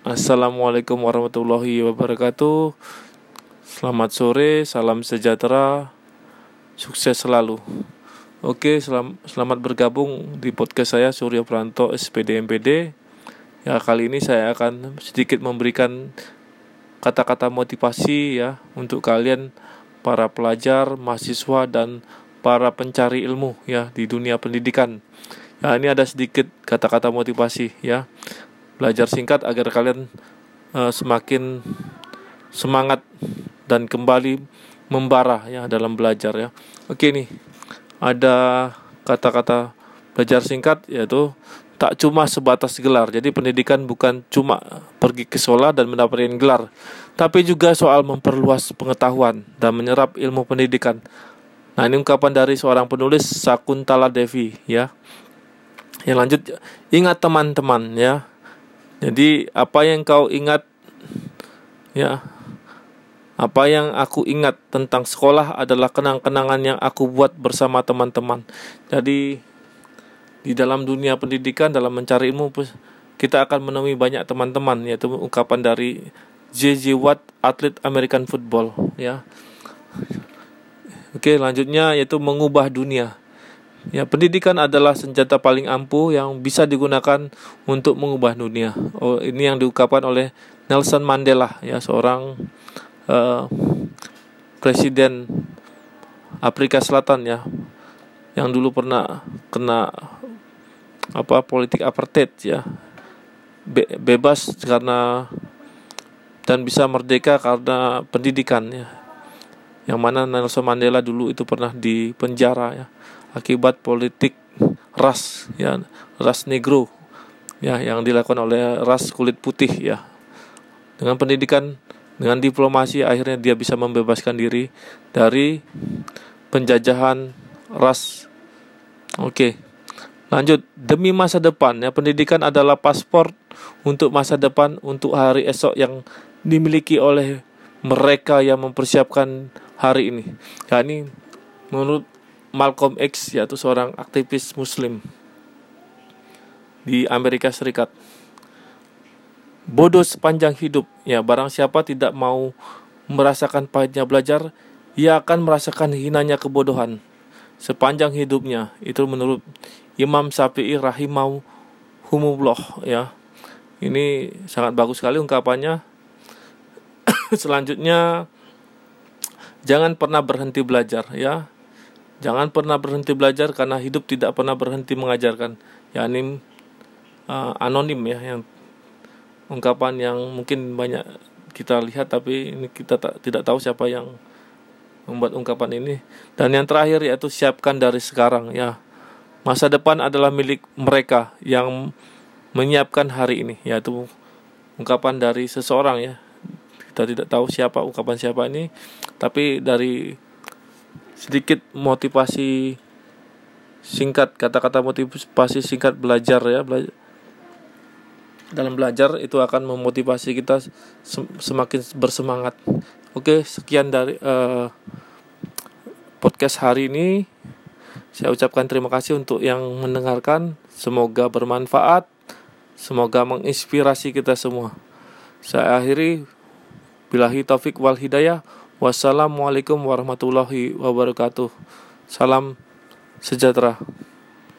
Assalamualaikum warahmatullahi wabarakatuh. Selamat sore, salam sejahtera, sukses selalu. Oke, selam, selamat bergabung di podcast saya Suryo Pranto SPD MPD. Ya, kali ini saya akan sedikit memberikan kata-kata motivasi ya untuk kalian para pelajar, mahasiswa dan para pencari ilmu ya di dunia pendidikan. Ya, ini ada sedikit kata-kata motivasi ya belajar singkat agar kalian uh, semakin semangat dan kembali membara ya dalam belajar ya. Oke nih, ada kata-kata belajar singkat yaitu tak cuma sebatas gelar. Jadi pendidikan bukan cuma pergi ke sekolah dan mendapatkan gelar, tapi juga soal memperluas pengetahuan dan menyerap ilmu pendidikan. Nah, ini ungkapan dari seorang penulis Sakuntala Devi ya. Yang lanjut, ingat teman-teman ya, jadi apa yang kau ingat ya apa yang aku ingat tentang sekolah adalah kenang-kenangan yang aku buat bersama teman-teman. Jadi di dalam dunia pendidikan dalam mencari ilmu kita akan menemui banyak teman-teman yaitu ungkapan dari JJ Watt atlet American football ya. Oke, lanjutnya yaitu mengubah dunia. Ya, pendidikan adalah senjata paling ampuh yang bisa digunakan untuk mengubah dunia. Oh, ini yang diungkapkan oleh Nelson Mandela, ya, seorang uh, presiden Afrika Selatan ya, yang dulu pernah kena apa politik apartheid ya, Be bebas karena dan bisa merdeka karena pendidikan ya. Yang mana Nelson Mandela dulu itu pernah di penjara ya akibat politik ras ya ras negro ya yang dilakukan oleh ras kulit putih ya. Dengan pendidikan dengan diplomasi akhirnya dia bisa membebaskan diri dari penjajahan ras. Oke lanjut. Demi masa depan ya pendidikan adalah paspor untuk masa depan untuk hari esok yang dimiliki oleh mereka yang mempersiapkan hari ini. Ya ini menurut Malcolm X yaitu seorang aktivis muslim di Amerika Serikat. Bodoh sepanjang hidup, ya barang siapa tidak mau merasakan pahitnya belajar, ia akan merasakan hinanya kebodohan sepanjang hidupnya. Itu menurut Imam Syafi'i rahimau humullah ya. Ini sangat bagus sekali ungkapannya. Selanjutnya jangan pernah berhenti belajar ya Jangan pernah berhenti belajar karena hidup tidak pernah berhenti mengajarkan. Ya ini uh, anonim ya yang ungkapan yang mungkin banyak kita lihat tapi ini kita tak, tidak tahu siapa yang membuat ungkapan ini. Dan yang terakhir yaitu siapkan dari sekarang ya. Masa depan adalah milik mereka yang menyiapkan hari ini yaitu ungkapan dari seseorang ya. Kita tidak tahu siapa ungkapan siapa ini tapi dari sedikit motivasi singkat kata-kata motivasi singkat belajar ya belajar dalam belajar itu akan memotivasi kita semakin bersemangat. Oke sekian dari uh, podcast hari ini. Saya ucapkan terima kasih untuk yang mendengarkan. Semoga bermanfaat. Semoga menginspirasi kita semua. Saya akhiri. Bilahi taufik wal hidayah Wassalamualaikum warahmatullahi wabarakatuh. Salam sejahtera.